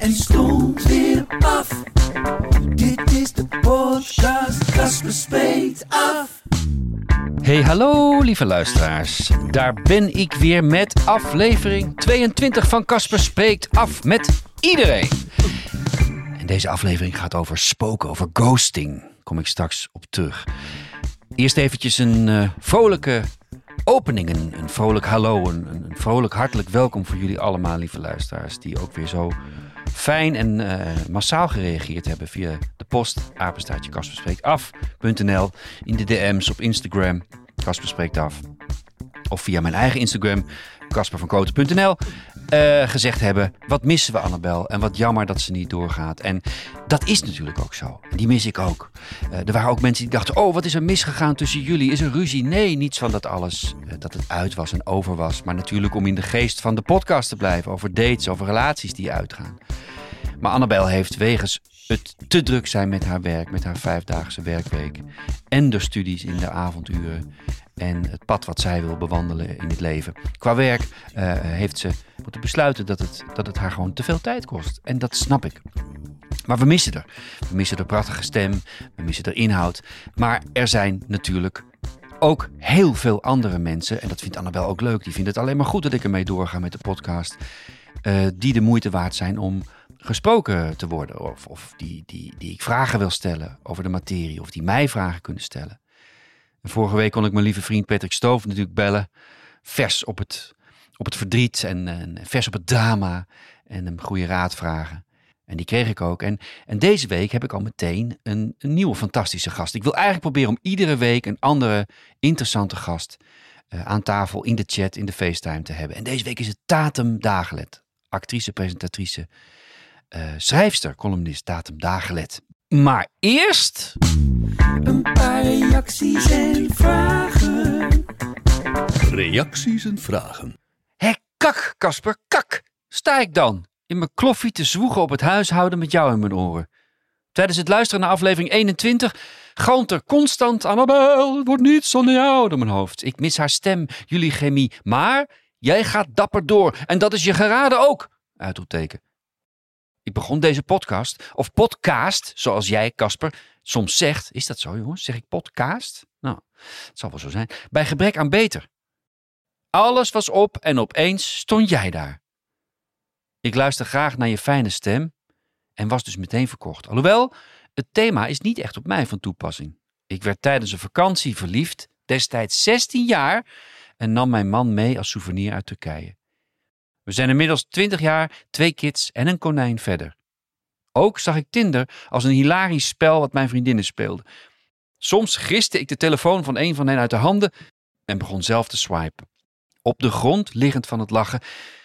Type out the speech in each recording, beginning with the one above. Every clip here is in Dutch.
en stond weer af. Dit is de podcast, Casper spreekt af. Hey, hallo lieve luisteraars. Daar ben ik weer met aflevering 22 van Casper Spreekt Af met iedereen. En deze aflevering gaat over spoken, over ghosting. Kom ik straks op terug. Eerst eventjes een eh, vrolijke opening, een, vrolijk hallo, een vrolijk hartelijk welkom voor jullie allemaal, lieve luisteraars, die ook weer zo fijn en eh, massaal gereageerd hebben via de post. Apenstaartje kasperspreektaf.nl in de DM's op Instagram. Kasper spreekt af. Of via mijn eigen Instagram kaspervankoten.nl eh, gezegd hebben wat missen we Annabel en wat jammer dat ze niet doorgaat. En dat is natuurlijk ook zo. Die mis ik ook. Eh, er waren ook mensen die dachten oh wat is er misgegaan tussen jullie? Is er ruzie? Nee niets van dat alles eh, dat het uit was en over was. Maar natuurlijk om in de geest van de podcast te blijven over dates over relaties die uitgaan. Maar Annabel heeft wegens het te druk zijn met haar werk, met haar vijfdaagse werkweek en de studies in de avonduren en het pad wat zij wil bewandelen in het leven. Qua werk eh, heeft ze moeten besluiten dat het, dat het haar gewoon te veel tijd kost. En dat snap ik. Maar we missen er. We missen de prachtige stem, we missen de inhoud. Maar er zijn natuurlijk ook heel veel andere mensen, en dat vindt Annabel ook leuk, die vindt het alleen maar goed dat ik ermee doorga met de podcast, eh, die de moeite waard zijn om gesproken te worden. Of, of die, die, die ik vragen wil stellen over de materie, of die mij vragen kunnen stellen. En vorige week kon ik mijn lieve vriend Patrick Stoof natuurlijk bellen, vers op het, op het verdriet en, en vers op het drama, en hem goede raad vragen. En die kreeg ik ook. En, en deze week heb ik al meteen een, nieuwe fantastische gast. Ik wil eigenlijk proberen om iedere week een andere interessante gast eh, aan tafel, in de chat, in de FaceTime te hebben. En deze week is het Tatum Dagelet. Actrice, presentatrice, schrijfster, columnist Tatum Dagelet. Maar eerst... Een paar reacties en vragen. Reacties en vragen. Hé, kak, Kasper, kak! Sta ik dan in mijn kloffie te zwoegen op het huishouden met jou in mijn oren. Tijdens het luisteren naar aflevering 21 galmt er constant Annabel, het wordt niet zonder jou door mijn hoofd. Ik mis haar stem, jullie chemie, maar jij gaat dapper door en dat is je geraden ook! Uitroepteken. Ik begon deze podcast, of podcast, zoals jij, Casper, soms zegt. Is dat zo, jongens? Zeg ik podcast? Nou, het zal wel zo zijn. Bij gebrek aan beter. Alles was op en opeens stond jij daar. Ik luister graag naar je fijne stem en was dus meteen verkocht. Alhoewel, het thema is niet echt op mij van toepassing. Ik werd tijdens een vakantie verliefd, destijds 16 jaar, en nam mijn man mee als souvenir uit Turkije. We zijn inmiddels 20 jaar, twee kids en een konijn verder. Ook zag ik Tinder als een hilarisch spel wat mijn vriendinnen speelden. Soms griste ik de telefoon van een van hen uit de handen en begon zelf te swipen. Op de grond liggend van het lachen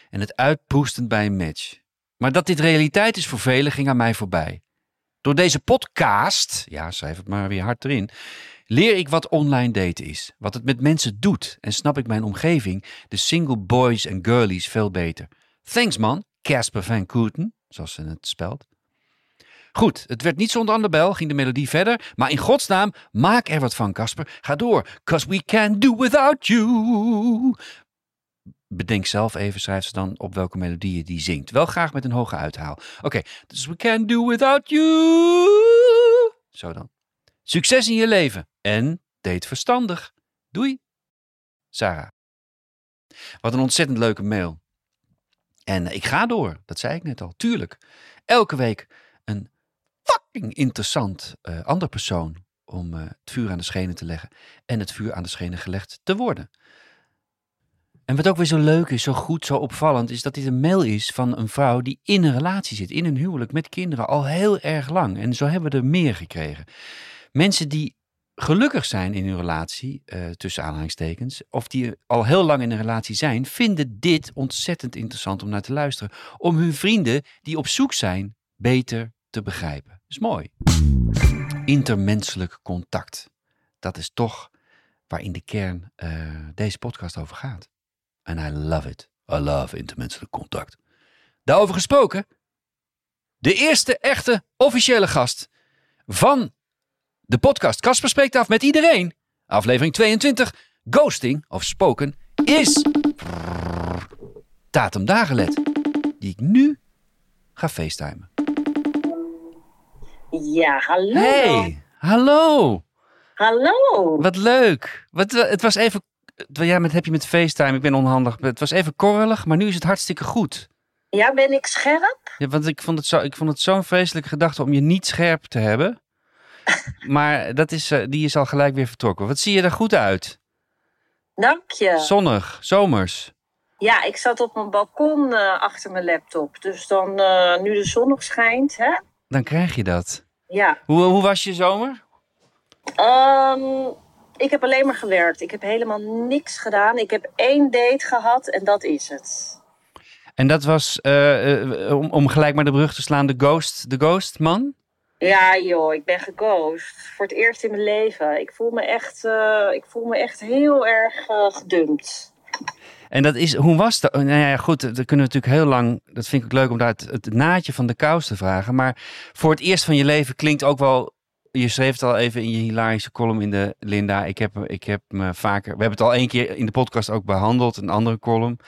en het uitproestend bij een match. Maar dat dit realiteit is voor velen ging aan mij voorbij. Door deze podcast, ja, schrijf het maar weer hard erin, leer ik wat online daten is, wat het met mensen doet en snap ik mijn omgeving, de single boys en girlies, veel beter. Thanks man, Casper van Kooten, zoals ze het spelt. Goed, het werd niet zonder Annabel, ging de melodie verder, maar in godsnaam, maak er wat van, Casper. Ga door, cause we can't do without you. Bedenk zelf even, schrijft ze dan op welke melodie je die zingt. Wel graag met een hoge uithaal. Oké, dus we can't do without you. Zo dan. Succes in je leven en date verstandig. Doei. Sarah. Wat een ontzettend leuke mail. En eh, ik ga door, dat zei ik net al. Tuurlijk. Elke week een fucking interessant eh, ander persoon om eh, het vuur aan de schenen te leggen en het vuur aan de schenen gelegd te worden. En wat ook weer zo leuk is, zo goed, zo opvallend, is dat dit een mail is van een vrouw die in een relatie zit, in een huwelijk met kinderen, al heel erg lang. En zo hebben we er meer gekregen. Mensen die gelukkig zijn in hun relatie, eh, tussen aanhalingstekens, of die al heel lang in een relatie zijn, vinden dit ontzettend interessant om naar te luisteren. Om hun vrienden die op zoek zijn beter te begrijpen. is mooi. Intermenselijk contact. Dat is toch waar in de kern eh, deze podcast over gaat. En I love it. I love intermenselijk contact. Daarover gesproken. De eerste echte officiële gast van de podcast Kasper spreekt af met iedereen. Aflevering 22, Ghosting of Spoken, is Tatum Dagelet. Die ik nu ga facetimen. Ja, hallo. Hey, hallo. Hallo. Wat leuk. Wat, het was even, ja, met, heb je met FaceTime, ik ben onhandig. Het was even korrelig, maar nu is het hartstikke goed. Ja, ben ik scherp? Ja, want ik vond het zo, ik vond het zo'n vreselijke gedachte om je niet scherp te hebben. Maar dat is, eh, die is al gelijk weer vertrokken. Wat zie je er goed uit? Dank je. Zonnig, zomers. Ja, ik zat op mijn balkon eh, achter mijn laptop. Dus dan, eh, nu de zon nog schijnt, hè? Dan krijg je dat. Ja. Hoe, hoe was je zomer? Ehm, ik heb alleen maar gewerkt. Ik heb helemaal niks gedaan. Ik heb één date gehad en dat is het. En dat was, om, om gelijk maar de brug te slaan, de ghost, de ghost man? Ja, joh, ik ben geghost. Voor het eerst in mijn leven. Ik voel me echt, eh, ik voel me echt heel erg gedumpt. En dat is, hoe was dat? Nou ja, goed, dat kunnen we natuurlijk heel lang. Dat vind ik ook leuk om daar het, het naadje van de kous te vragen. Maar voor het eerst van je leven klinkt ook wel. Je schreef het al even in je hilarische column in de Linda. Ik heb, ik heb me vaker. We hebben het al één keer in de podcast ook behandeld, een andere column.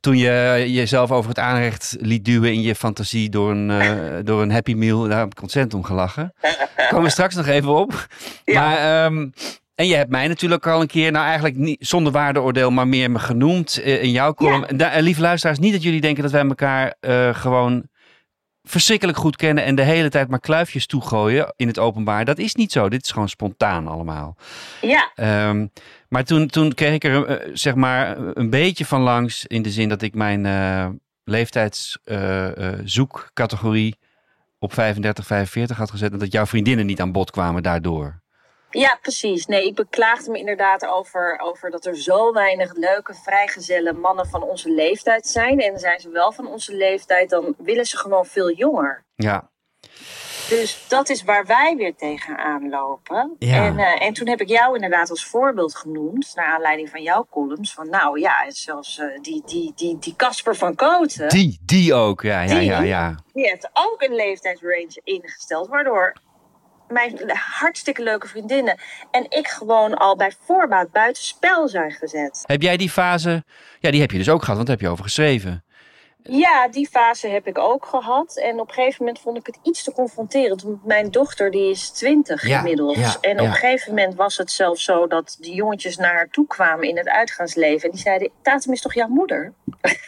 Toen je jezelf over het aanrecht liet duwen in je fantasie door een, uh, door een Happy Meal. Daar heb ik ontzettend om gelachen. Daar komen we straks nog even op. Ja. Maar. Um, en je hebt mij natuurlijk al een keer, nou eigenlijk niet zonder waardeoordeel, maar meer me genoemd uh, in jouw column. Ja. En, uh, lieve luisteraars, niet dat jullie denken dat wij elkaar uh, gewoon verschrikkelijk goed kennen en de hele tijd maar kluifjes toegooien in het openbaar. Dat is niet zo. Dit is gewoon spontaan allemaal. Ja. Um, maar toen, toen kreeg ik er uh, zeg maar een beetje van langs in de zin dat ik mijn uh, leeftijdszoekcategorie op 35, 45 had gezet en dat jouw vriendinnen niet aan bod kwamen daardoor. Ja, precies. Nee, ik beklaagde me inderdaad over, over dat er zo weinig leuke, vrijgezelle mannen van onze leeftijd zijn. En zijn ze wel van onze leeftijd, dan willen ze gewoon veel jonger. Ja. Dus dat is waar wij weer tegenaan lopen. Ja. En, uh, en toen heb ik jou inderdaad als voorbeeld genoemd, naar aanleiding van jouw columns. Van nou ja, zelfs uh, die, die, die, die Casper van Koten. Die, die ook, ja, ja, die, ja, ja. Die heeft ook een leeftijdsrange ingesteld, waardoor mijn hartstikke leuke vriendinnen en ik gewoon al bij voorbaat buitenspel zijn gezet. Heb jij die fase, ja die heb je dus ook gehad, want daar heb je over geschreven. Ja, die fase heb ik ook gehad. En op een gegeven moment vond ik het iets te confronterend. Want mijn dochter die is twintig ja, inmiddels. Ja, en op ja. een gegeven moment was het zelfs zo dat die jongetjes naar haar toe kwamen in het uitgaansleven. En die zeiden, Tatum is toch jouw moeder?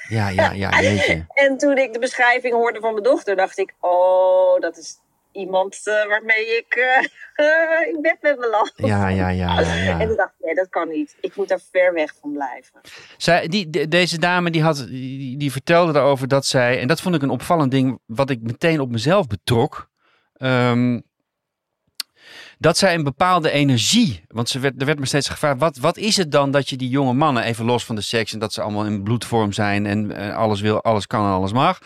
Ja, ja, ja, en toen ik de beschrijving hoorde van mijn dochter, dacht ik, oh, dat is iemand uh, waarmee ik uh, in bed met me lag. Ja, ja, ja, ja, ja. En toen dacht ik, nee, dat kan niet. Ik moet daar ver weg van blijven. Zij, die, de, deze dame die, had, die, die vertelde daarover dat zij, en dat vond ik een opvallend ding, wat ik meteen op mezelf betrok. Um, dat zij een bepaalde energie, want ze werd, er werd me steeds gevraagd, wat, wat is het dan dat je die jonge mannen, even los van de seks en dat ze allemaal in bloedvorm zijn en uh, alles wil, alles kan en alles mag.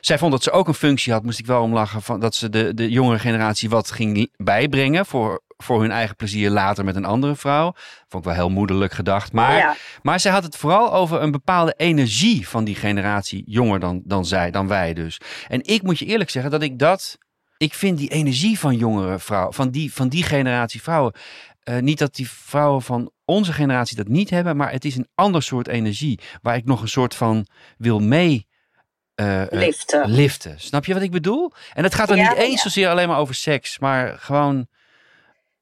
Zij vond dat ze ook een functie had, moest ik wel om lachen, van, dat ze de, de jongere generatie wat ging bijbrengen voor, voor hun eigen plezier later met een andere vrouw. Vond ik wel heel moederlijk gedacht. Maar, ja. maar zij had het vooral over een bepaalde energie van die generatie jonger dan, dan zij, dan wij dus. En ik moet je eerlijk zeggen dat ik dat, ik vind die energie van jongere vrouwen, van die, van die generatie vrouwen, uh, niet dat die vrouwen van onze generatie dat niet hebben, maar het is een ander soort energie waar ik nog een soort van wil mee uh, liften. liften. Snap je wat ik bedoel? En het gaat dan Ja, niet eens ja. zozeer alleen maar over seks, maar gewoon.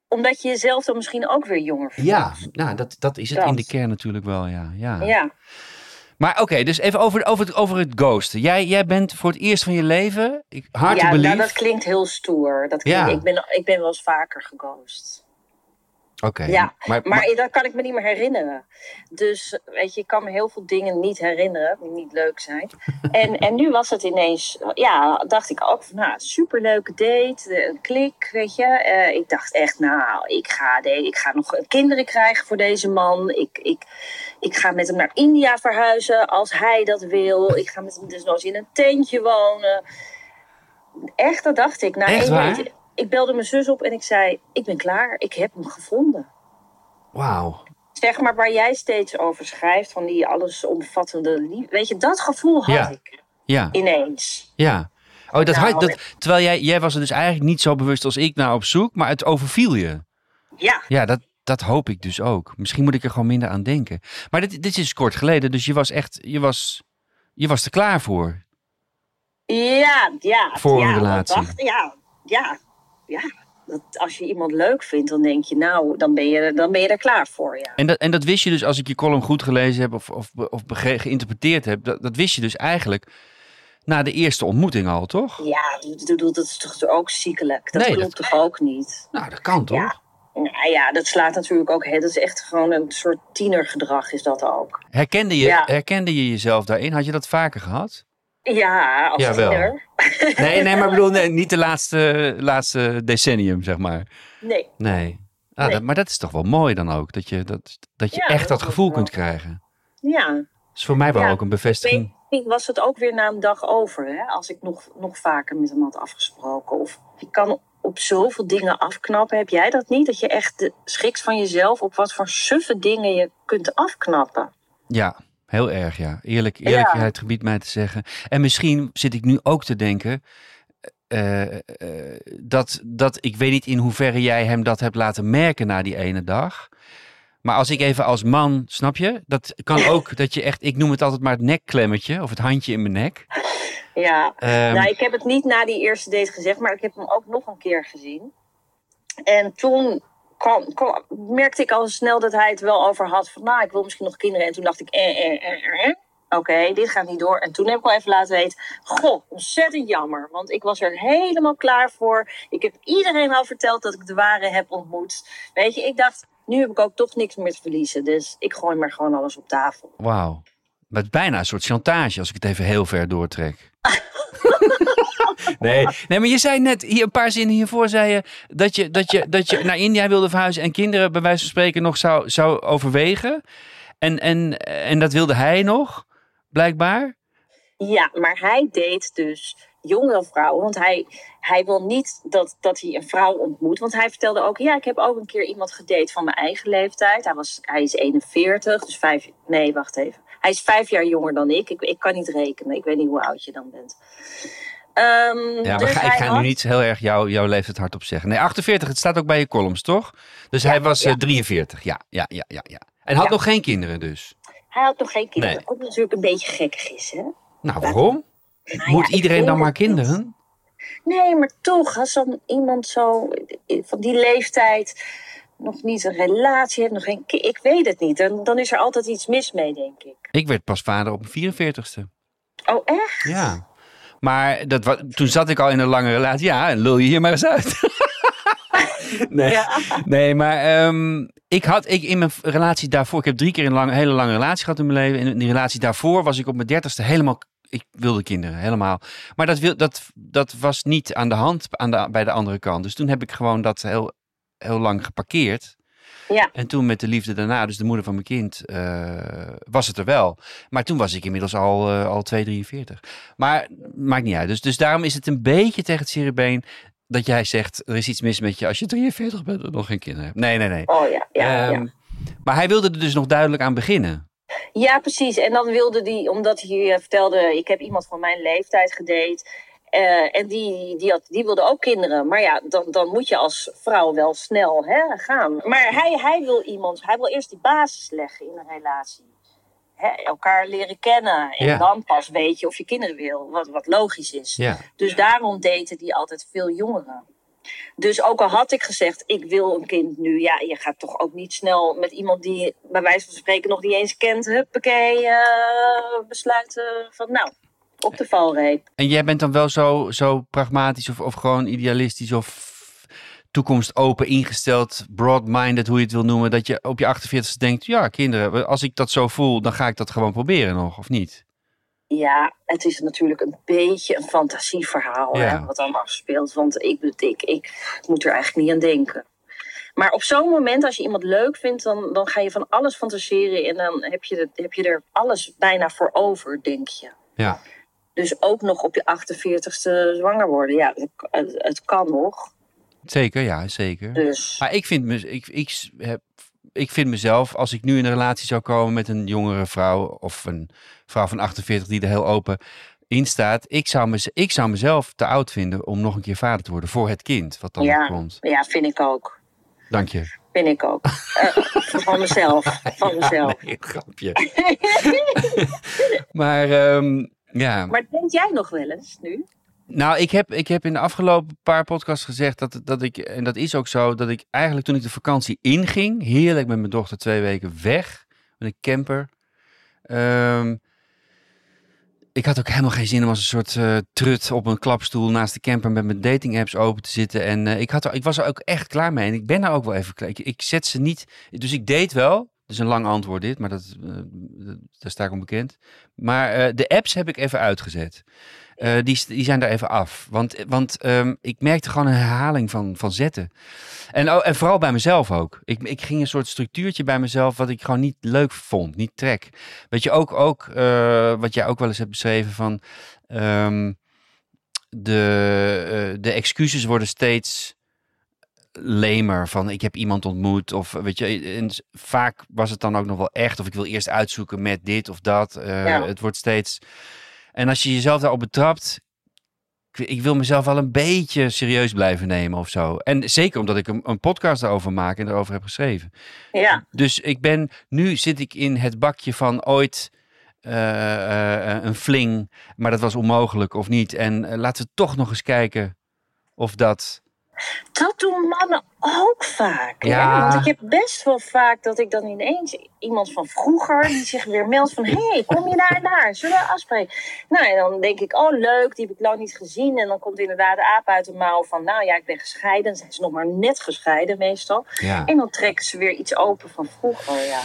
Omdat je jezelf dan misschien ook weer jonger voelt. Ja, nou, dat, dat is het Dat. in de kern natuurlijk wel, ja. ja. Ja. Maar oké, dus even over, over, het, over het ghosten. Jij, jij bent voor het eerst van je leven, ik, hard ja, nou, dat klinkt heel stoer. Dat klinkt, ik, ben, ik ben wel eens vaker geghost. Oké, Ja, maar, Maar dat kan ik me niet meer herinneren. Dus weet je, ik kan me heel veel dingen niet herinneren die niet leuk zijn. En, en nu was het ineens, ja, dacht ik ook van, nou, superleuke date, een klik, weet je. Eh, ik dacht echt, nou, ik ga, de, ik ga nog kinderen krijgen voor deze man. Ik, ik, ik ga met hem naar India verhuizen als hij dat wil. Ik ga met hem dus nog eens in een tentje wonen. Echt, dat dacht ik. Na Echt één waar? Ik belde mijn zus op en ik zei, ik ben klaar. Ik heb hem gevonden. Wauw. Zeg maar waar jij steeds over schrijft, van die allesomvattende liefde. Weet je, dat gevoel had Ja. ik Ja, ineens. ja. Oh, dat, Nou, had, dat, terwijl jij, jij was er dus eigenlijk niet zo bewust als ik naar op zoek, maar het overviel je. Ja, Ja, dat, dat hoop ik dus ook. Misschien moet ik er gewoon minder aan denken. Maar dit, dit is kort geleden, dus je was echt, je was, je was er klaar voor. ja, ja. Voor een ja, dat relatie. Dacht, ja, ja, ja. Dat, als je iemand leuk vindt, dan denk je, nou, dan ben je, dan ben je er klaar voor, ja. En dat, en dat wist je dus, als ik je column goed gelezen heb of, of, of geïnterpreteerd heb, dat, dat wist je dus eigenlijk na de eerste ontmoeting al, toch? Ja, dat is toch ook ziekelijk? Dat Nee, klopt toch ook niet? Nou, dat kan toch? Ja. Nou ja, dat slaat natuurlijk ook. hè, Dat is echt gewoon een soort tienergedrag, is dat ook. Herkende, je, Ja. herkende je jezelf daarin? Had je dat vaker gehad? Ja, als tiener. Nee, nee, maar ik bedoel, nee, niet de laatste, laatste decennium, zeg maar. Nee. Nee. Ah, Nee. Dat, maar dat is toch wel mooi dan ook, dat je, dat, dat je Ja, echt dat dat gevoel kunt krijgen. Ja. Dat is voor mij wel Ja. ook een bevestiging. Weet- was het ook weer na een dag over, hè? Als ik nog, nog vaker met hem had afgesproken. Of je kan op zoveel dingen afknappen. Heb jij dat niet? Dat je echt de schiks van jezelf op wat voor suffe dingen je kunt afknappen. Ja, heel erg, ja. Eerlijk, eerlijkheid gebiedt mij te zeggen. En misschien zit ik nu ook te denken. eh, eh, dat, dat ik weet niet in hoeverre jij hem dat hebt laten merken na die ene dag. Maar als ik even als man, snap je? Dat kan ook dat je echt, ik noem het altijd maar het nekklemmetje of het handje in mijn nek. Ja, Ehm, nou, ik heb het niet na die eerste date gezegd, maar ik heb hem ook nog een keer gezien. En toen kwam, kwam- merkte ik al snel dat hij het wel over had van, nou, ik wil misschien nog kinderen. En toen dacht ik, eh, eh, eh, eh. Oké, dit gaat niet door. En toen heb ik wel even laten weten, goh, ontzettend jammer. Want ik was er helemaal klaar voor. Ik heb iedereen al verteld dat ik de ware heb ontmoet. Weet je, ik dacht, nu heb ik ook toch niks meer te verliezen. Dus ik gooi maar gewoon alles op tafel. Wauw. Maar is bijna een soort chantage als ik het even heel ver doortrek. nee, nee, maar je zei net, hier een paar zinnen hiervoor zei je dat je, dat je, dat je naar India wilde verhuizen en kinderen bij wijze van spreken nog zou, zou overwegen. En, en, en dat wilde hij nog, blijkbaar. Ja, maar hij date dus jongere vrouwen. Want hij, hij wil niet dat, dat hij een vrouw ontmoet. Want hij vertelde ook, ja, ik heb ook een keer iemand gedate van mijn eigen leeftijd. Hij, was, hij is 41, dus vijf... Nee, wacht even. Hij is vijf jaar jonger dan ik. Ik, ik kan niet rekenen. Ik weet niet hoe oud je dan bent. Ehm, Ja, maar dus ga, ik ga nu niet heel erg jouw jouw leeftijd hardop zeggen. Nee, 48, het staat ook bij je columns, toch? Dus hij was ja. eh, 43, ja, ja, ja, ja, ja. En had nog geen kinderen dus. Hij had nog geen kinderen. Nee. Ook natuurlijk een beetje gekkig is, hè? Nou, waarom? Nou Moet iedereen dan maar niet. kinderen? Nee, maar toch, als dan iemand zo van die leeftijd nog niet een relatie heeft, nog geen Ik weet het niet. Dan, dan is er altijd iets mis mee, denk ik. Ik werd pas vader op mijn 44ste. Oh, echt? Ja. Maar dat, toen zat ik al in een lange relatie. Ja, en lul je hier maar eens uit. nee, nee, maar ehm, ik had ik in mijn relatie daarvoor... Ik heb drie keer een lange, hele lange relatie gehad in mijn leven. En in die relatie daarvoor was ik op mijn dertigste helemaal... Ik wilde kinderen, helemaal. Maar dat, wil, dat, dat was niet aan de hand aan de, bij de andere kant. Dus toen heb ik gewoon dat heel, heel lang geparkeerd. Ja. En toen met de liefde daarna, dus de moeder van mijn kind, eh, was het er wel. Maar toen was ik inmiddels al, eh al 2,43. Maar maakt niet uit. Dus, dus daarom is het een beetje tegen het zere been dat jij zegt, er is iets mis met je als je 43 bent en nog geen kinderen hebt. Nee, nee, nee. Oh ja, ja, Ehm, ja. Maar hij wilde er dus nog duidelijk aan beginnen. Ja, precies. En dan wilde hij, omdat hij eh, vertelde, ik heb iemand van mijn leeftijd gedate. Eh, en die, die, had, die wilde ook kinderen. Maar ja, dan, dan moet je als vrouw wel snel hè, gaan. Maar hij, hij wil iemand, hij wil eerst die basis leggen in een relatie. Hè, elkaar leren kennen. En Ja. dan pas weet je of je kinderen wil. Wat, wat logisch is. Ja. Dus daarom daten die altijd veel jongeren. Dus ook al had ik gezegd, ik wil een kind nu. Ja, je gaat toch ook niet snel met iemand die bij wijze van spreken nog niet eens kent. Huppakee, eh besluiten van nou, op de valreep. En jij bent dan wel zo, zo pragmatisch of, of gewoon idealistisch of toekomst open ingesteld, broad-minded, hoe je het wil noemen, dat je op je 48 denkt, ja kinderen, als ik dat zo voel, dan ga ik dat gewoon proberen nog, of niet? Ja, het is natuurlijk een beetje een fantasieverhaal Ja. hè, wat dan afspeelt. Want ik, ik, ik moet er eigenlijk niet aan denken. Maar op zo'n moment, als je iemand leuk vindt, dan, dan ga je van alles fantaseren. En dan heb je, heb je er alles bijna voor over, denk je. Ja. Dus ook nog op je 48ste zwanger worden. Ja, het, het, kan nog. Zeker, ja, zeker. Dus Maar ik vind, me, ik, ik, heb, ik vind mezelf, als ik nu in een relatie zou komen met een jongere vrouw of een vrouw van 48 die er heel open in staat, ik zou, me, ik zou mezelf te oud vinden om nog een keer vader te worden voor het kind wat dan Ja. komt. ja, vind ik ook. Dank je. Vind ik ook. Eh, van mezelf. Van mezelf. Nee, grapje. maar ehm, ja, Maar denk jij nog wel eens nu? nou, ik heb, ik heb in de afgelopen paar podcasts gezegd dat, dat ik, en dat is ook zo, dat ik eigenlijk toen ik de vakantie inging, heerlijk met mijn dochter twee weken weg, met een camper. Ehm, ik had ook helemaal geen zin om als een soort eh, trut op een klapstoel naast de camper met mijn dating apps open te zitten. En eh, ik, had er, ik was er ook echt klaar mee. En ik ben er ook wel even klaar. Ik, ik zet ze niet. Dus ik date wel. Is een lang antwoord dit, maar dat, eh, dat- daar sta ik onbekend. Maar eh, de apps heb ik even uitgezet. Eh, die, die zijn daar even af. Want, want ehm, ik merkte gewoon een herhaling van, van zetten. En, oh, en vooral bij mezelf ook. Ik, ik ging een soort structuurtje bij mezelf wat ik gewoon niet leuk vond, niet trek. Weet je, ook, ook eh, wat jij ook wel eens hebt beschreven van... ehm, de, eh, de excuses worden steeds lemer van ik heb iemand ontmoet of weet je en vaak was het dan ook nog wel echt of ik wil eerst uitzoeken met dit of dat Eh, Ja. het wordt steeds en als je jezelf daarop betrapt ik, ik wil mezelf wel een beetje serieus blijven nemen of zo en zeker omdat ik een, een podcast daarover maak en erover heb geschreven Ja, dus ik ben, nu zit ik in het bakje van ooit eh, eh, een fling, maar dat was onmogelijk of niet. En laten we toch nog eens kijken of dat. Dat doen mannen ook vaak. hè? Ja. Want ik heb best wel vaak dat ik dan ineens iemand van vroeger die zich weer meldt van... hé, hey, kom je daar en daar? Zullen we afspreken? Nou, en dan denk ik, oh leuk, die heb ik lang niet gezien. En dan komt inderdaad de aap uit de mouw van... nou ja, ik ben gescheiden. Dan zijn ze nog maar net gescheiden meestal. Ja. En dan trekken ze weer iets open van vroeger, ja.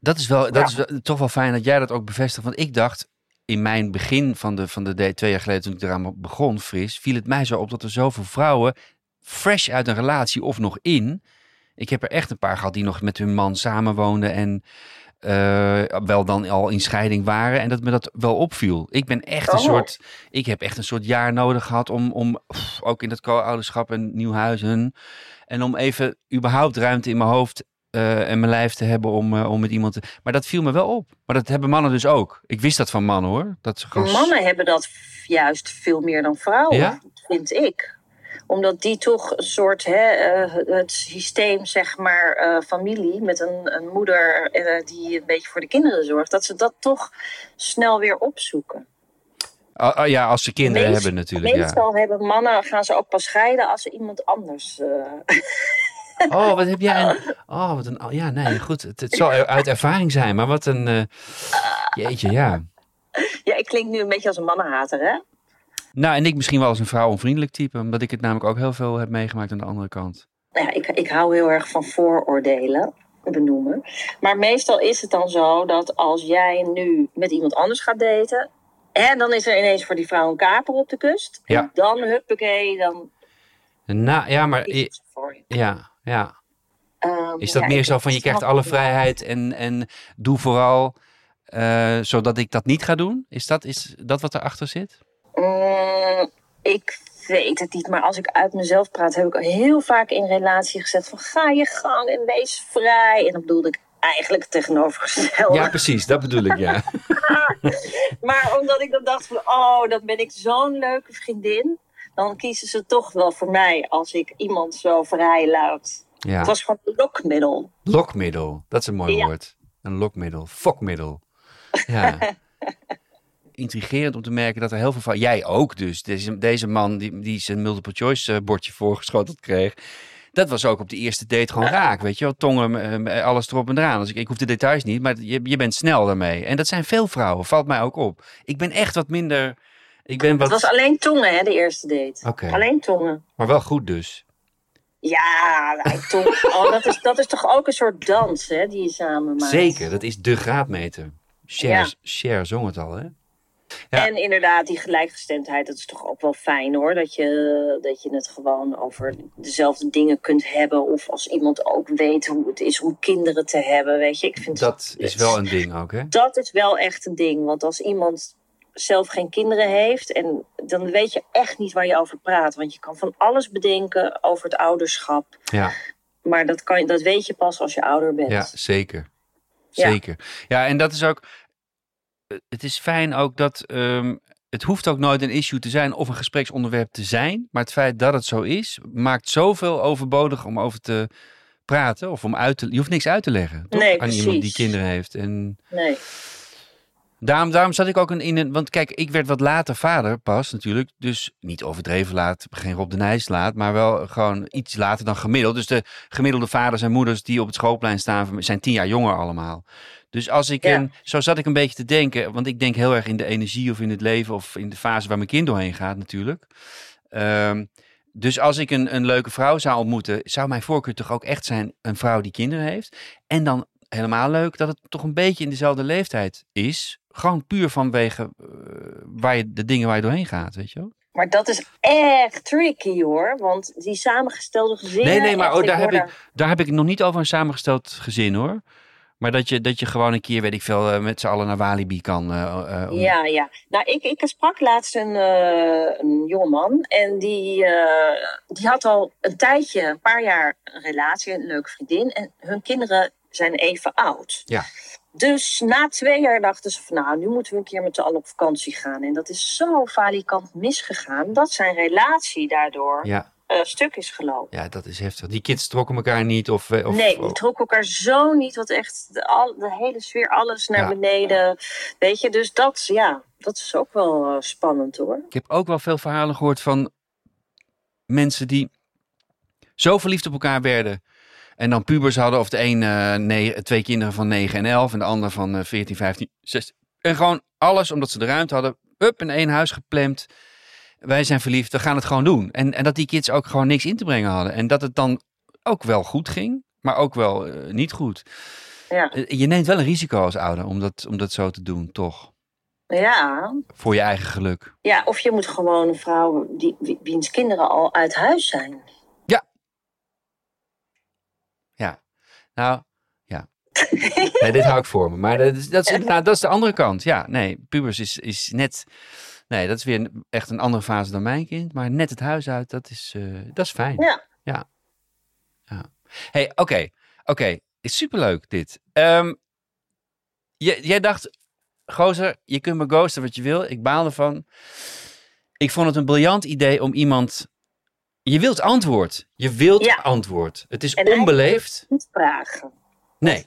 Dat is, wel, dat is wel, toch wel fijn dat jij dat ook bevestigt. Want ik dacht in mijn begin van de, van de twee jaar geleden toen ik eraan begon, fris, viel het mij zo op dat er zoveel vrouwen fresh uit een relatie of nog in. Ik heb er echt een paar gehad die nog met hun man samenwoonden en eh, wel dan al in scheiding waren. En dat me dat wel opviel. Ik ben echt een Oh. soort, ik heb echt een soort jaar nodig gehad om, om pff, ook in het co-ouderschap en nieuw huizen. En om even überhaupt ruimte in mijn hoofd eh, en mijn lijf te hebben om, eh, om met iemand te... Maar dat viel me wel op. Maar dat hebben mannen dus ook. Ik wist dat van mannen hoor. Dat ze gewoon... Mannen hebben dat juist veel meer dan vrouwen, Ja? vind ik. Omdat die toch een soort, hè, eh, het systeem, zeg maar, familie met een, een moeder die een beetje voor de kinderen zorgt, dat ze dat toch snel weer opzoeken. Ah, ah, ja, als ze kinderen hebben natuurlijk. Ja. Meestal hebben mannen, gaan ze ook pas scheiden als ze iemand anders. Oh, wat heb jij een... Oh, wat een... Ja, nee, goed. Het, het zal uit ervaring zijn. Maar wat een... eh, Jeetje, ja. Ja, ik klink nu een beetje als een mannenhater, hè? Nou, en ik misschien wel als een vrouwonvriendelijk type. Omdat ik het namelijk ook heel veel heb meegemaakt aan de andere kant. Nou ja, ik, ik hou heel erg van vooroordelen benoemen. Maar meestal is het dan zo dat als jij nu met iemand anders gaat daten. En dan is er ineens voor die vrouw een kaper op de kust. Ja. En dan, huppakee, dan Nou, ja, maar... Ja, ja. Ehm, Is dat ja, meer zo van je krijgt alle vrijheid en, en doe vooral eh, zodat ik dat niet ga doen? Is dat, is dat wat erachter zit? Mm, ik weet het niet, maar als ik uit mezelf praat, heb ik heel vaak in relatie gezet van ga je gang en wees vrij. En dan bedoelde ik eigenlijk het tegenovergestelde. Ja, precies, dat bedoel ik, ja. Maar omdat ik dan dacht van, oh, dan ben ik zo'n leuke vriendin. Dan kiezen ze toch wel voor mij als ik iemand zo vrij laat. Het was gewoon een lokmiddel. Lokmiddel, dat is een mooi Ja. woord. Een lokmiddel, fokmiddel. Ja. Intrigerend om te merken dat er heel veel van... Jij ook dus. Deze, deze man die, die zijn multiple choice eh, bordje voorgeschoteld kreeg... Dat was ook op de eerste date gewoon raak, weet je wel. Tongen, eh, alles erop en eraan. Dus ik, ik hoef de details niet, maar je, je bent snel daarmee. En dat zijn veel vrouwen, valt mij ook op. Ik ben echt wat minder... Ik ben wat... Het was alleen tongen, hè, de eerste date. Alleen tongen. Maar wel goed dus. Ja, nou. Oh, dat, is, dat is toch ook een soort dans, hè, die je samen maakt. Zeker, dat is de graadmeter. Cher, Ja. Cher zong het al, hè? Ja. En inderdaad, die gelijkgestemdheid, dat is toch ook wel fijn hoor. Dat je, dat je het gewoon over dezelfde dingen kunt hebben. Of als iemand ook weet hoe het is om kinderen te hebben. Weet je, ik vind Dat is wel een ding ook, hè? dat is wel echt een ding. Want als iemand zelf geen kinderen heeft. En dan weet je echt niet waar je over praat. Want je kan van alles bedenken over het ouderschap. Ja, Maar dat, kan, dat weet je pas als je ouder bent. ja zeker. Zeker. Ja, en dat is ook. eh, Het is fijn ook dat. ehm, het hoeft ook nooit een issue te zijn of een gespreksonderwerp te zijn. Maar het feit dat het zo is, maakt zoveel overbodig om over te praten. Of om uit te. Je hoeft niks uit te leggen. Toch? Nee, Aan iemand die kinderen heeft. En Nee. Daarom, daarom zat ik ook in, in een. Want kijk, ik werd wat later vader pas natuurlijk. Dus niet overdreven laat, geen Rob de Nijs laat. Maar wel gewoon iets later dan gemiddeld. Dus de gemiddelde vaders en moeders die op het schoolplein staan, zijn tien jaar jonger allemaal. Dus als ik. Ja. Zo zat ik een beetje te denken. Want ik denk heel erg in de energie of in het leven. Of in de fase waar mijn kind doorheen gaat natuurlijk. Ehm, dus als ik een, een leuke vrouw zou ontmoeten, zou mijn voorkeur toch ook echt zijn een vrouw die kinderen heeft. En dan helemaal leuk dat het toch een beetje in dezelfde leeftijd is. Gewoon puur vanwege eh, waar je, de dingen waar je doorheen gaat, weet je wel? Maar dat is echt tricky hoor. Want die samengestelde gezinnen... Nee, nee, maar oh, daar, heb ik, daar heb ik nog niet over een samengesteld gezin hoor. Maar dat je, dat je gewoon een keer, weet ik veel, eh, met z'n allen naar Walibi kan. om- Ja, ja. Nou, ik, ik sprak laatst een, eh een jongeman. En die, die had al een tijdje, een paar jaar, een relatie, een leuke vriendin. En hun kinderen zijn even oud. Ja. Dus na twee jaar dachten ze van, nou, nu moeten we een keer met z'n allen op vakantie gaan. En dat is zo falikant misgegaan, dat zijn relatie daardoor ja, eh, stuk is gelopen. ja, dat is heftig. Die kids trokken elkaar niet. Of, eh, of, nee, die trokken elkaar zo niet. Wat echt de, al, de hele sfeer, alles naar Ja. beneden. Weet je, dus dat, ja, dat is ook wel eh, spannend hoor. Ik heb ook wel veel verhalen gehoord van mensen die zo verliefd op elkaar werden. En dan pubers hadden, of de een eh, nee, twee kinderen van 9 en 11 en de ander van eh, 14, 15, 16. En gewoon alles, omdat ze de ruimte hadden, up in één huis geplemd. Wij zijn verliefd, we gaan het gewoon doen. En, en dat die kids ook gewoon niks in te brengen hadden. En dat het dan ook wel goed ging, maar ook wel eh, niet goed. Ja, Eh, Je neemt wel een risico als ouder om dat, om dat zo te doen, toch? ja. Voor je eigen geluk. ja of je moet gewoon een vrouw die, wie- wiens kinderen al uit huis zijn. Nou, ja. Nee, dit hou ik voor me. Maar dat is, dat is, inderdaad- dat is de andere kant. Ja, nee, pubers is, is net... Nee, dat is weer echt een andere fase dan mijn kind. Maar net het huis uit, dat is, eh, dat is fijn. Ja. Ja. ja. hey, oké. Oké, is superleuk dit. Ehm, jij, jij dacht, gozer, je kunt me ghosten wat je wil. Ik baal ervan. Ik vond het een briljant idee om iemand... Je wilt antwoord. Je wilt Ja. antwoord. Het is En onbeleefd. Niet vragen. Nee.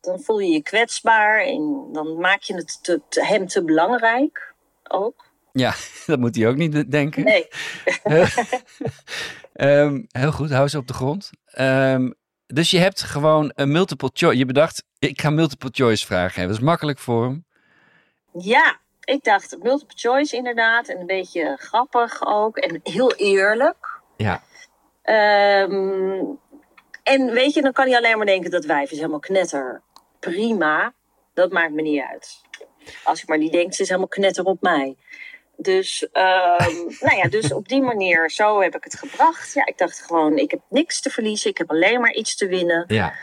Dan voel je je kwetsbaar en dan maak je het te, te- hem te belangrijk ook. Ja, dat moet hij ook niet denken. Nee, Ehm, heel goed, hou ze op de grond. Ehm, dus je hebt gewoon een multiple choice. Je bedacht, ik ga multiple choice vragen hebben. Dat is makkelijk voor hem. ja. Ik dacht multiple choice inderdaad. En een beetje grappig ook. En heel eerlijk. Ja, Ehm, en weet je, dan kan hij alleen maar denken dat wijf is helemaal knetter. Prima, dat maakt me niet uit. Als ik maar niet denk, ze is helemaal knetter op mij. Dus, ehm, nou ja, dus op die manier, zo heb ik het gebracht. Ja, ik dacht gewoon, ik heb niks te verliezen. Ik heb alleen maar iets te winnen. ja.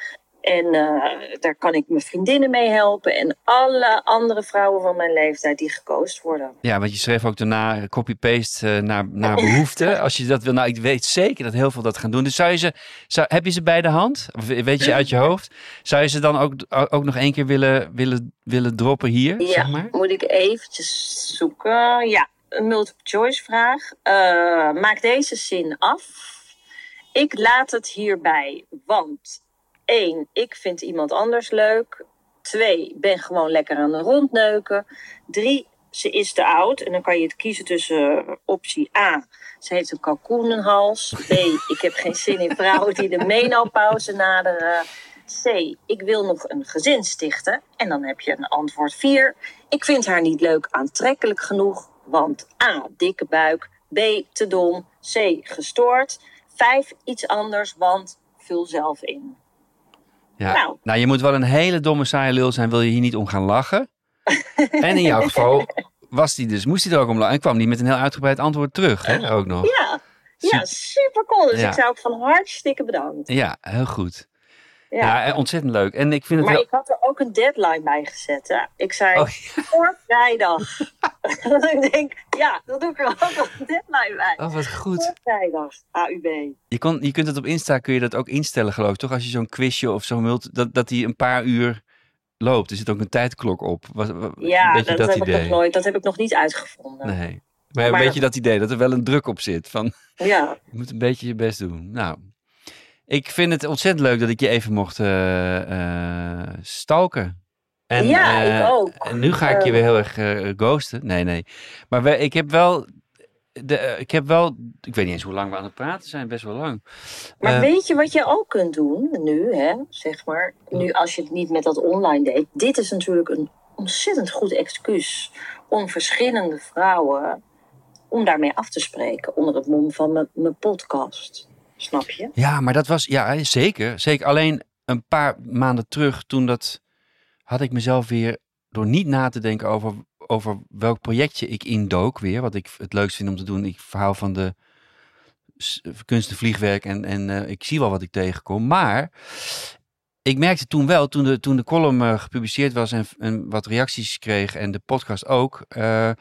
En eh, daar kan ik mijn vriendinnen mee helpen. En alle andere vrouwen van mijn leeftijd die gekozen worden. ja want je schreef ook daarna copy-paste eh, naar, naar behoefte. Als je dat wil, nou ik weet zeker dat heel veel dat gaan doen. Dus zou je ze, zou, heb je ze bij de hand? Of weet je uit je hoofd? Zou je ze dan ook, ook nog één keer willen, willen, willen droppen hier, Ja, zeg maar? moet ik eventjes zoeken. Ja, een multiple choice vraag. Eh, maak deze zin af. Ik laat het hierbij, want één, ik vind iemand anders leuk. Twee, ben gewoon lekker aan het rondneuken. Drie, ze is te oud. En dan kan je het kiezen tussen eh, optie A. Ze heeft een kalkoenenhals. B. Ik heb geen zin in vrouwen die de menopauze naderen. C. Ik wil nog een gezin stichten. En dan heb je een antwoord 4. Ik vind haar niet leuk aantrekkelijk genoeg. Want A. Dikke buik. B. Te dom. C. Gestoord. 5. Iets anders, want vul zelf in. Ja. Nou. Nou. je moet wel een hele domme saaie lul zijn, wil je hier niet om gaan lachen. en in jouw geval was die dus, moest hij er ook om lachen. En kwam die met een heel uitgebreid antwoord terug, hè, ook nog. Ja, ja super cool. Dus Ja. ik zou ook van hartstikke bedankt. Ja, heel goed. Ja, eh, ontzettend leuk. En ik vind het Maar wel... ik had er ook een deadline bij gezet. Hè? Ik zei Oh, voor vrijdag. ik denk, ja, dan doe ik er ook nog een deadline bij. Oh, wat goed. Voor vrijdag, AUB. Je, kon, je kunt het op Insta kun je dat ook instellen, geloof ik, toch? Als je zo'n quizje of zo'n multi, dat, dat die een paar uur loopt. Er zit ook een tijdklok op. Was, Ja, dat, dat, heb idee? ik nog nooit. Dat heb ik nog niet uitgevonden. Nee. Maar, Maar- weet je dat idee, dat er wel een druk op zit? Van, Ja, je moet een beetje je best doen. Nou, ik vind het ontzettend leuk dat ik je even mocht eh, stalken. En, Ja, eh, ik ook. En nu ga ik je Eh. weer heel erg ghosten. Nee, nee. Maar we, ik heb wel... De, ik heb wel... Ik weet niet eens hoe lang we aan het praten zijn. Best wel lang. maar weet je wat je ook kunt doen nu, hè? Zeg maar, nu als je het niet met dat online deed. Dit is natuurlijk een ontzettend goed excuus om verschillende vrouwen om daarmee af te spreken onder het mom van mijn podcast. Snap je? Ja, maar dat was, ja, zeker. Zeker. Alleen een paar maanden terug, toen dat, had ik mezelf weer, door niet na te denken over, over welk projectje ik indook weer, wat ik het leukst vind om te doen. Ik verhaal van de s- kunst en en, eh, ik zie wel wat ik tegenkom. Maar ik merkte toen wel, toen de, toen de column eh, gepubliceerd was en, en wat reacties kreeg en de podcast ook, eh,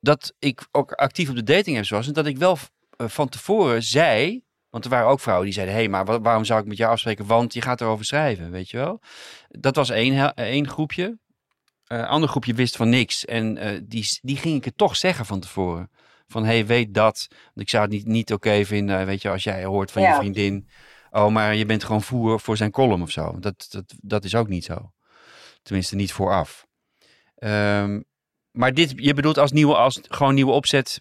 dat ik ook actief op de dating apps was en dat ik wel van tevoren zei, want er waren ook vrouwen die zeiden: hé, hey, maar wa- waarom zou ik met jou afspreken? Want je gaat erover schrijven, weet je wel? Dat was één, één groepje. Eh, Een ander groepje wist van niks. En eh, die, die ging ik het toch zeggen van tevoren. Van hé, hey, weet dat. Want ik zou het niet, niet oké vinden, weet je, als jij hoort van je vriendin. Oh, maar je bent gewoon voer voor zijn column of zo. Dat, dat, dat is ook niet zo. Tenminste, niet vooraf. Ehm, maar dit, je bedoelt als nieuwe, als gewoon nieuwe opzet.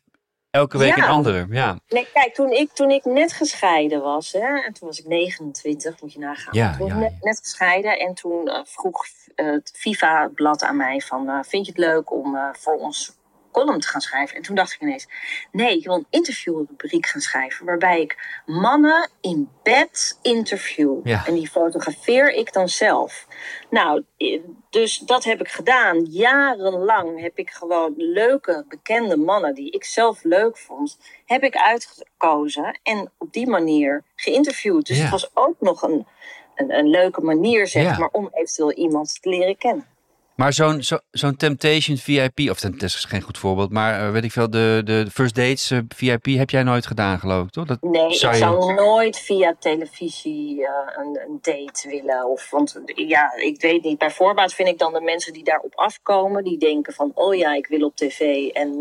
Elke week Ja. een andere. Ja. Nee, kijk, toen ik, toen ik net gescheiden was, hè, en toen was ik 29, moet je nagaan. Ja, toen ja, net, gescheiden en toen eh, vroeg eh, het FIFA-blad aan mij van, eh, vind je het leuk om voor ons column te gaan schrijven? En toen dacht ik ineens, nee, ik wil een interviewrubriek gaan schrijven, waarbij ik mannen in bed interview. Ja. En die fotografeer ik dan zelf. Nou, dus dat heb ik gedaan. Jarenlang heb ik gewoon leuke, bekende mannen die ik zelf leuk vond, heb ik uitgekozen en op die manier geïnterviewd. Dus Ja. het was ook nog een, een, een leuke manier, zeg Ja. maar, om eventueel iemand te leren kennen. Maar zo'n zo, zo'n Temptation VIP, of dat is geen goed voorbeeld, maar eh, weet ik veel, de, de First Dates eh, VIP heb jij nooit gedaan, geloof ik, toch? Dat Nee, zou ik je- zou nooit via televisie eh, een, een date willen. Of, want ja, ik weet niet. Bij voorbaat vind ik dan de mensen die daarop afkomen, die denken van, oh ja, ik wil op tv en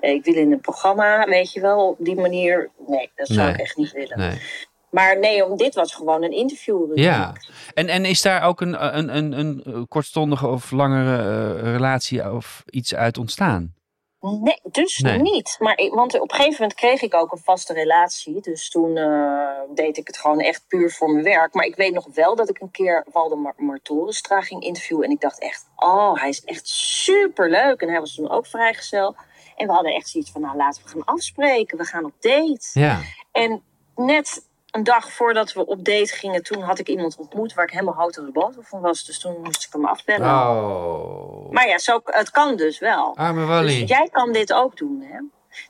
ik wil in een programma, weet je wel, op die manier. Nee, dat zou Nee. ik echt niet willen. Nee. Maar nee, om- dit was gewoon een interview. Ja. En, en is daar ook een, een, een, een kortstondige of langere eh, relatie of iets uit ontstaan? Nee, dus Nee. niet. Maar ik, want op een gegeven moment kreeg ik ook een vaste relatie. Dus toen eh, deed ik het gewoon echt puur voor mijn werk. Maar ik weet nog wel dat ik een keer Waldemar Martorenstra ging interviewen. En ik dacht echt, oh, hij is echt super leuk. En hij was toen ook vrijgezel. En we hadden echt zoiets van, nou laten we gaan afspreken. We gaan op date. Ja. En net een dag voordat we op date gingen, toen had ik iemand ontmoet waar ik helemaal houten de boter van was. Dus toen moest ik hem afbellen. Oh. Maar ja, zo, het kan dus wel. Arme Wally. Dus jij kan dit ook doen, hè?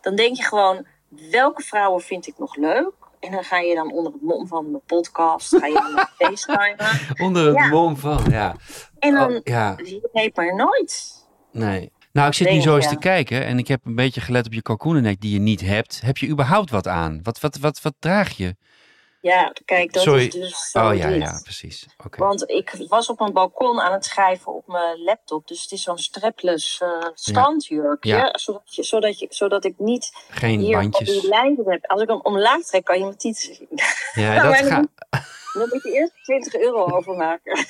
Dan denk je gewoon, welke vrouwen vind ik nog leuk? En dan ga je dan onder het mom van mijn podcast, ga je dan naar FaceTime. Onder het Ja. mom van, ja. En dan, Oh, ja, je weet maar nooit. nee. Nou, ik zit nu zo eens ja. te kijken en ik heb een beetje gelet op je kalkoenennek die je niet hebt. Heb je überhaupt wat aan? Wat, wat, wat, wat draag je? Ja, kijk, dat Sorry. is dus zo Oh ja, dit. ja, precies. Oké. Want ik was op een balkon aan het schrijven op mijn laptop. Dus het is zo'n strapless strandjurkje. Ja. Zodat, je, zodat, je, zodat ik niet Geen hier op bandjes. die lijnen heb. Als ik hem omlaag trek, kan je mijn tieten zien. Ja, dat dan- gaat. Dan moet je eerst 20 euro overmaken.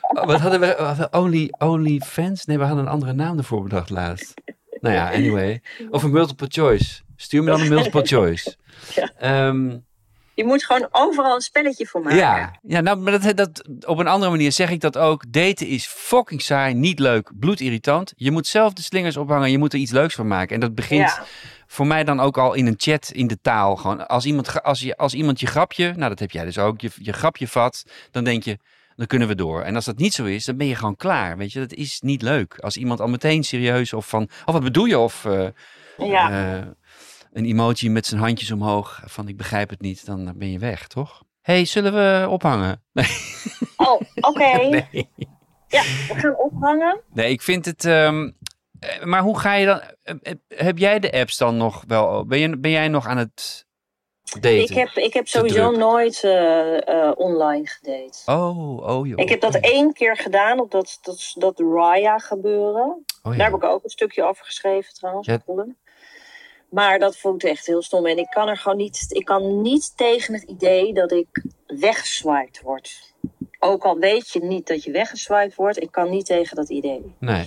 Oh, wat hadden we? we hadden Only, only Fans? Nee, we hadden een andere naam ervoor bedacht laatst. Nou ja, anyway. Of een multiple choice. Stuur me dan een multiple choice. Ja. Ehm, Je moet gewoon overal een spelletje voor maken. ja, ja nou, maar dat, dat, op een andere manier zeg ik dat ook. Daten is fucking saai, niet leuk, bloedirritant. Je moet zelf de slingers ophangen, je moet er iets leuks van maken. En dat begint Ja. voor mij dan ook al in een chat in de taal. Gewoon als iemand, als je, als iemand je grapje, nou dat heb jij dus ook, je, je grapje vat, dan denk je, dan kunnen we door. En als dat niet zo is, dan ben je gewoon klaar. Weet je, dat is niet leuk. Als iemand al meteen serieus of van, of wat bedoel je? Of eh, Ja. eh, een emoji met zijn handjes omhoog van ik begrijp het niet, dan ben je weg, toch? hey, zullen we ophangen? Nee. Oh, oké. nee. Ja, we gaan ophangen. Nee, ik vind het. ehm, eh, maar hoe ga je dan? eh, eh, Heb jij de apps dan nog wel? Ben, je, ben jij nog aan het daten? Ik heb, ik heb sowieso druk. nooit eh, eh, online gedate. Oh, oh joh. Ik heb dat één keer gedaan op dat, dat, dat Raya gebeuren. Oh, ja. Daar heb ik ook een stukje over geschreven trouwens. Ja. Maar dat voelt echt heel stom. En ik kan er gewoon niet, ik kan niet tegen het idee dat ik weggeswiped word. Ook al weet je niet dat je weggeswiped wordt, ik kan niet tegen dat idee. Nee.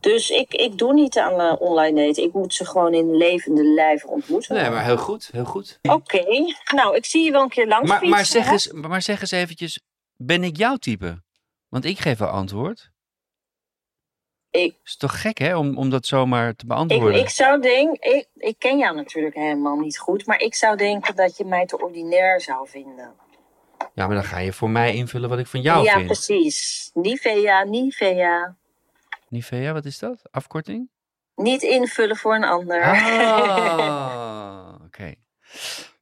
Dus ik, ik doe niet aan eh, online daten. Ik moet ze gewoon in levende lijven ontmoeten. nee, maar heel goed, heel goed. Oké, nou, ik zie je wel een keer langs Maar, fietsen, maar, zeg hè? eens, maar zeg eens eventjes, ben ik jouw type? Want ik geef wel antwoord. Ik, Is toch gek hè, om, om dat zomaar te ik, beantwoorden? ik zou denken, ik, ik ken jou natuurlijk helemaal niet goed, maar ik zou denken dat je mij te ordinair zou vinden. Ja, maar dan ga je voor mij invullen wat ik van jou ja, vind. precies. Nivea, Nivea. Nivea, wat is dat? Afkorting? Niet invullen voor een ander. Ah, oké.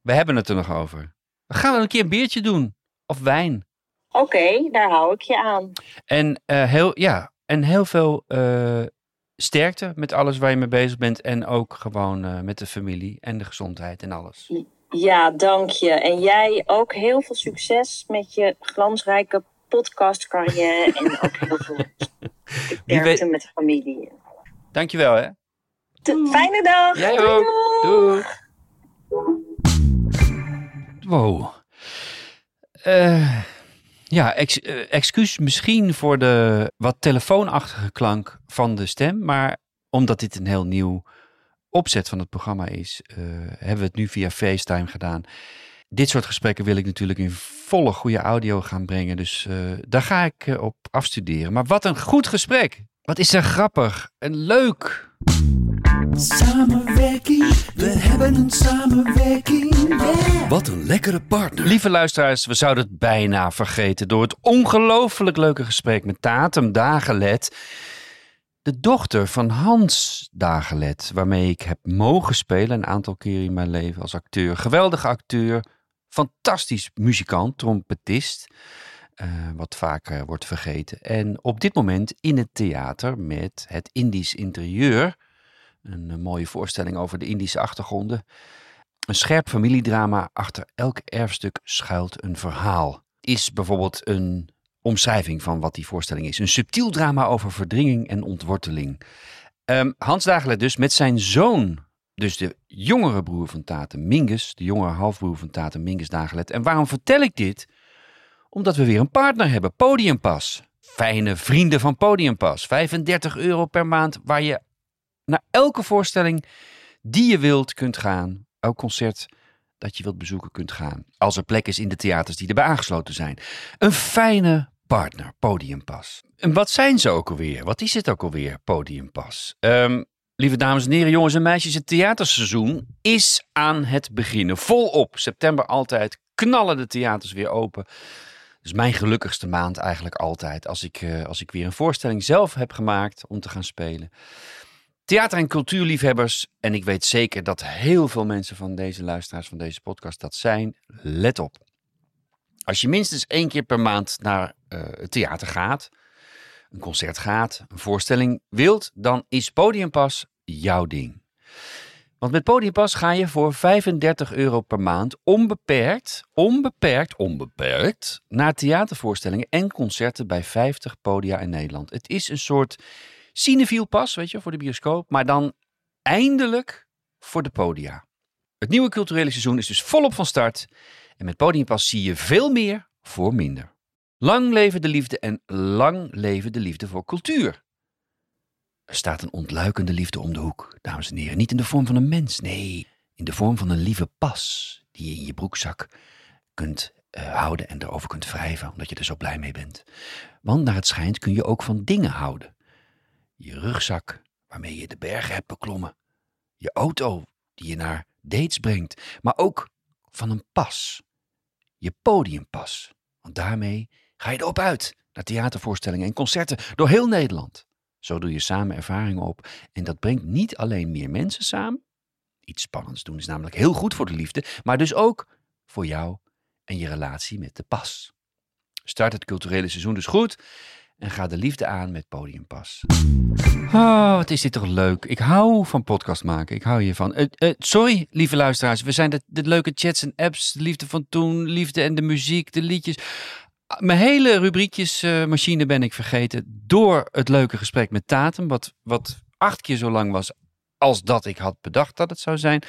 We hebben het er nog over. We gaan wel een keer een biertje doen. Of wijn. Oké, daar hou ik je aan. En, eh, heel, ja, en heel veel eh, sterkte met alles waar je mee bezig bent. En ook gewoon eh, met de familie en de gezondheid en alles. Ja, dank je. En jij ook heel veel succes met je glansrijke podcastcarrière. en ook heel veel sterkte weet- met de familie. Dankjewel hè. Fijne dag. Jij Doei, ook. doei. Doei. Wow. Eh, ja, eh, excuus misschien voor de wat telefoonachtige klank van de stem. Maar omdat dit een heel nieuw opzet van het programma is, eh, hebben we het nu via FaceTime gedaan. Dit soort gesprekken wil ik natuurlijk in volle goede audio gaan brengen. Dus eh, daar ga ik op afstuderen. Maar wat een goed gesprek. Wat is er grappig en leuk. Samenwerking, we hebben een samenwerking, yeah. Wat een lekkere partner. Lieve luisteraars, we zouden het bijna vergeten door het ongelooflijk leuke gesprek met Tatum Dagelet. De dochter van Hans Dagelet, waarmee ik heb mogen spelen een aantal keer in mijn leven als acteur. Geweldige acteur, fantastisch muzikant, trompetist, eh, wat vaak wordt vergeten. En op dit moment in het theater met het Indisch interieur. Een eh, mooie voorstelling over de Indische achtergronden. Een scherp familiedrama achter elk erfstuk schuilt een verhaal. Is bijvoorbeeld een omschrijving van wat die voorstelling is. Een subtiel drama over verdringing en ontworteling. Ehm, Hans Dagelet dus met zijn zoon, dus de jongere broer van Taten Mingus, de jongere halfbroer van Taten Mingus Dagelet. En waarom vertel ik dit? Omdat we weer een partner hebben, Podiumpas. Fijne vrienden van Podiumpas. 35 euro per maand, waar je naar elke voorstelling die je wilt kunt gaan. Elk concert dat je wilt bezoeken kunt gaan. Als er plek is in de theaters die erbij aangesloten zijn. Een fijne partner, Podiumpas. En wat zijn ze ook alweer? Wat is het ook alweer, Podiumpas? Ehm, lieve dames en heren, jongens en meisjes, het theaterseizoen is aan het beginnen. Volop. September altijd knallen de theaters weer open. Dus mijn gelukkigste maand eigenlijk altijd. Als ik, eh, als ik weer een voorstelling zelf heb gemaakt om te gaan spelen. Theater- en cultuurliefhebbers, en ik weet zeker dat heel veel mensen van deze luisteraars van deze podcast dat zijn, let op. Als je minstens één keer per maand naar eh, het theater gaat, een concert gaat, een voorstelling wilt, dan is Podiumpas jouw ding. Want met Podiumpas ga je voor 35 euro per maand onbeperkt, onbeperkt, onbeperkt naar theatervoorstellingen en concerten bij 50 podia in Nederland. Het is een soort cinefiel pas, weet je, voor de bioscoop, maar dan eindelijk voor de podia. Het nieuwe culturele seizoen is dus volop van start en met Podiumpas zie je veel meer voor minder. Lang leven de liefde en lang leven de liefde voor cultuur. Er staat een ontluikende liefde om de hoek, dames en heren. Niet in de vorm van een mens, nee, in de vorm van een lieve pas die je in je broekzak kunt eh, houden en erover kunt wrijven, omdat je er zo blij mee bent. Want naar het schijnt kun je ook van dingen houden. Je rugzak waarmee je de bergen hebt beklommen. Je auto die je naar dates brengt. Maar ook van een pas. Je podiumpas. Want daarmee ga je erop uit naar theatervoorstellingen en concerten door heel Nederland. Zo doe je samen ervaringen op. En dat brengt niet alleen meer mensen samen. Iets spannends doen is namelijk heel goed voor de liefde. Maar dus ook voor jou en je relatie met de pas. Start het culturele seizoen dus goed en ga de liefde aan met Podiumpas. Oh, wat is dit toch leuk. Ik hou van podcast maken. Ik hou hiervan. Uh, sorry, lieve luisteraars. We zijn de, de leuke chats en apps, de liefde van toen, liefde en de muziek, de liedjes. Mijn hele rubriekjesmachine ben ik vergeten door het leuke gesprek met Tatum, wat, wat acht keer zo lang was als dat ik had bedacht dat het zou zijn.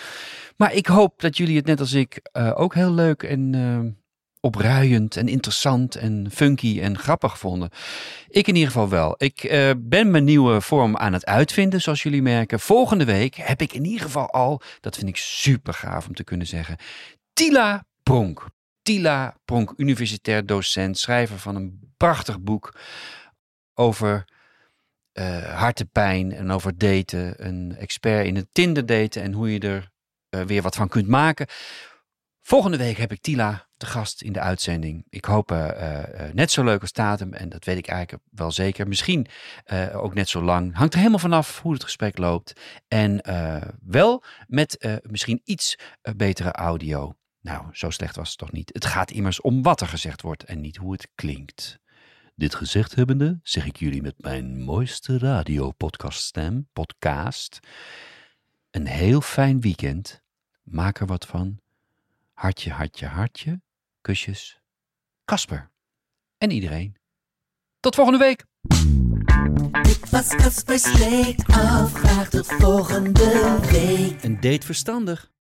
Maar ik hoop dat jullie het net als ik ook heel leuk en opruiend en interessant en funky en grappig vonden. Ik in ieder geval wel. Ik uh, ben mijn nieuwe vorm aan het uitvinden, zoals jullie merken. Volgende week heb ik in ieder geval al, dat vind ik super gaaf om te kunnen zeggen, Tila Pronk. Tila Pronk, universitair docent, schrijver van een prachtig boek over uh, hartepijn en over daten. Een expert in het Tinder daten en hoe je er uh, weer wat van kunt maken. Volgende week heb ik Tila te gast in de uitzending. Ik hoop uh, net zo leuk als Tatum en dat weet ik eigenlijk wel zeker. Misschien ook net zo lang. Hangt er helemaal vanaf hoe het gesprek loopt. En wel met misschien iets betere audio. Nou, zo slecht was het toch niet. Het gaat immers om wat er gezegd wordt en niet hoe het klinkt. Dit gezegd hebbende, zeg ik jullie met mijn mooiste radiopodcaststem, podcast, een heel fijn weekend. Maak er wat van. Hartje, hartje, hartje. Kusjes. Kasper. En iedereen. Tot volgende week. Dit was Kasper Sleek Af. Graag tot volgende week. Een date verstandig.